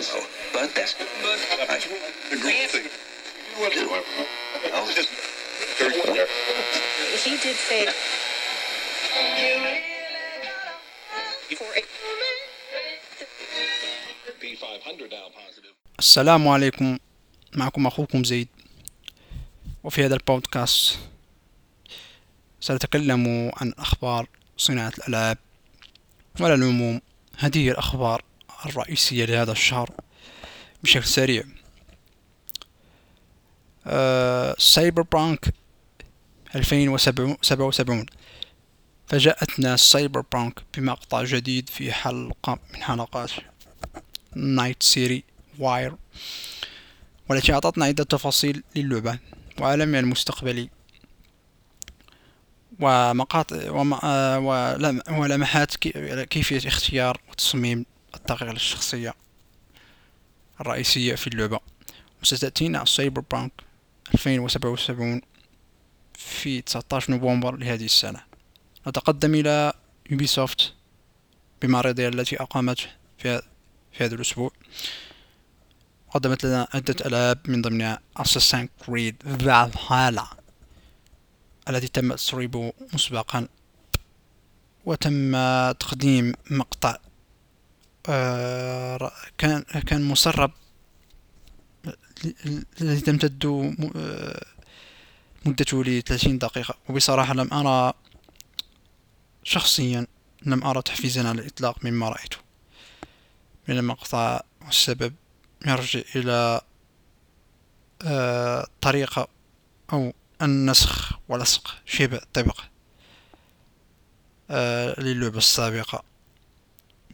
So, but that's but I agree. Just He did say. For a P500 now positive. السلام عليكم معكم أخوكم زيد وفي هذا البودكاست سنتكلم عن أخبار صناعة الألعاب وعلى العموم هذه الأخبار. الرئيسية لهذا الشهر بشكل سريع. Cyberpunk 2077 فجاءتنا Cyberpunk بمقطع جديد في حلقة من حلقات Night City Wire والتي أعطتنا عدة تفاصيل للعبة وعالمها المستقبلي. ومقاطع وم... آه، ولم... ولمحات كي... كيفية اختيار وتصميم الدقيقة للشخصية الرئيسية في اللعبة. وستأتينا Cyberpunk 2077 في 19 نوفمبر لهذه السنة. نتقدم إلى Ubisoft بمعرضها التي أقامته في في هذا الأسبوع. قدمت لنا عدة ألعاب من ضمنها Assassin's Creed Valhalla التي تم تسريبه مسبقا. وتم تقديم مقطع كان كان مسرب الذي تمتد آه، مدته لثلاثين دقيقة. وبصراحة لم أرى شخصيا لم أرى تحفيزا على الإطلاق مما رأيته. من المقطع والسبب يرجع إلى آه، طريقة أو النسخ ولصق شبه طبق آه، للعبة السابقة.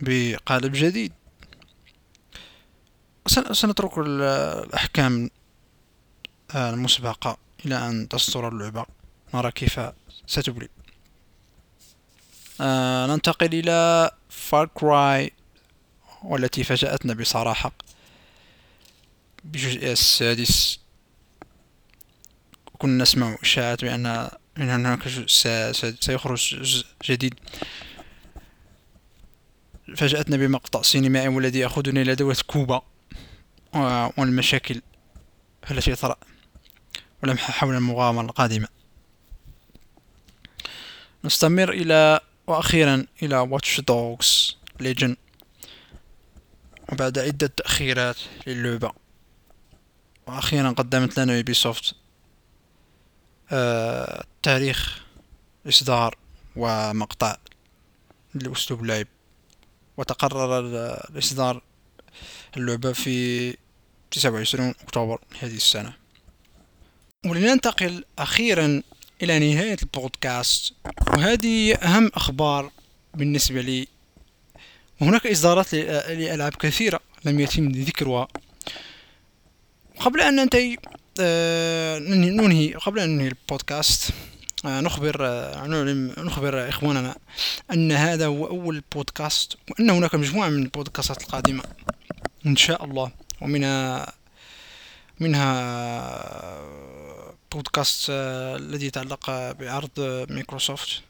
بقالب جديد. سنترك الأحكام آه، المسبقة إلى أن تصدر اللعبة. نرى كيف ستبلي ننتقل إلى فار كراي والتي فاجأتنا بصراحة بجزء السادس. كنا نسمع إشاعات بأن أن هناك سيخرج جزء جديد. فاجأتنا بمقطع سينمائي والذي يأخذنا إلى دولة كوبا والمشاكل التي طرأ ولمحة حول المغامرة القادمة. نستمر إلى وأخيرا إلى Watch Dogs Legion وبعد عدة تأخيرات للعبة. وأخيرا قدمت لنا Ubisoft آه تاريخ إصدار ومقطع لأسلوب اللعب وتقرر الإصدار اللعبة في تسعة وعشرون أكتوبر هذه السنة. ولننتقل أخيرا إلى نهاية البودكاست. وهذه أهم أخبار بالنسبة لي. وهناك إصدارات لألعاب كثيرة لم يتم ذكرها. قبل أن ننتهي آه، ننهي قبل أن ننهي البودكاست نخبر آه، نخبر إخواننا أن هذا هو أول بودكاست وأن هناك مجموعة من البودكاستات القادمة إن شاء الله. ومنها منها بودكاست الذي يتعلق بعرض مايكروسوفت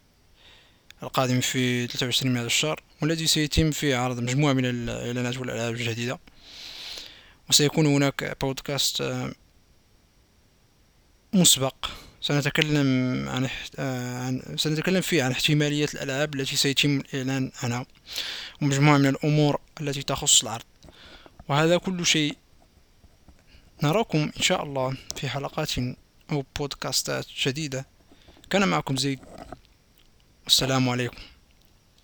القادم في 23 من هذا الشهر والذي سيتم فيه عرض مجموعة من الإعلانات والألعاب الجديدة. وسيكون هناك بودكاست آه، مسبق. سنتكلم عن, آه، عن سنتكلم فيه عن احتمالية الألعاب التي سيتم الإعلان عنها ومجموعة من الأمور التي تخص العرض. وهذا كل شيء نراكم إن شاء الله في حلقات أو بودكاستات جديدة. كان معكم زيد. والسلام عليكم.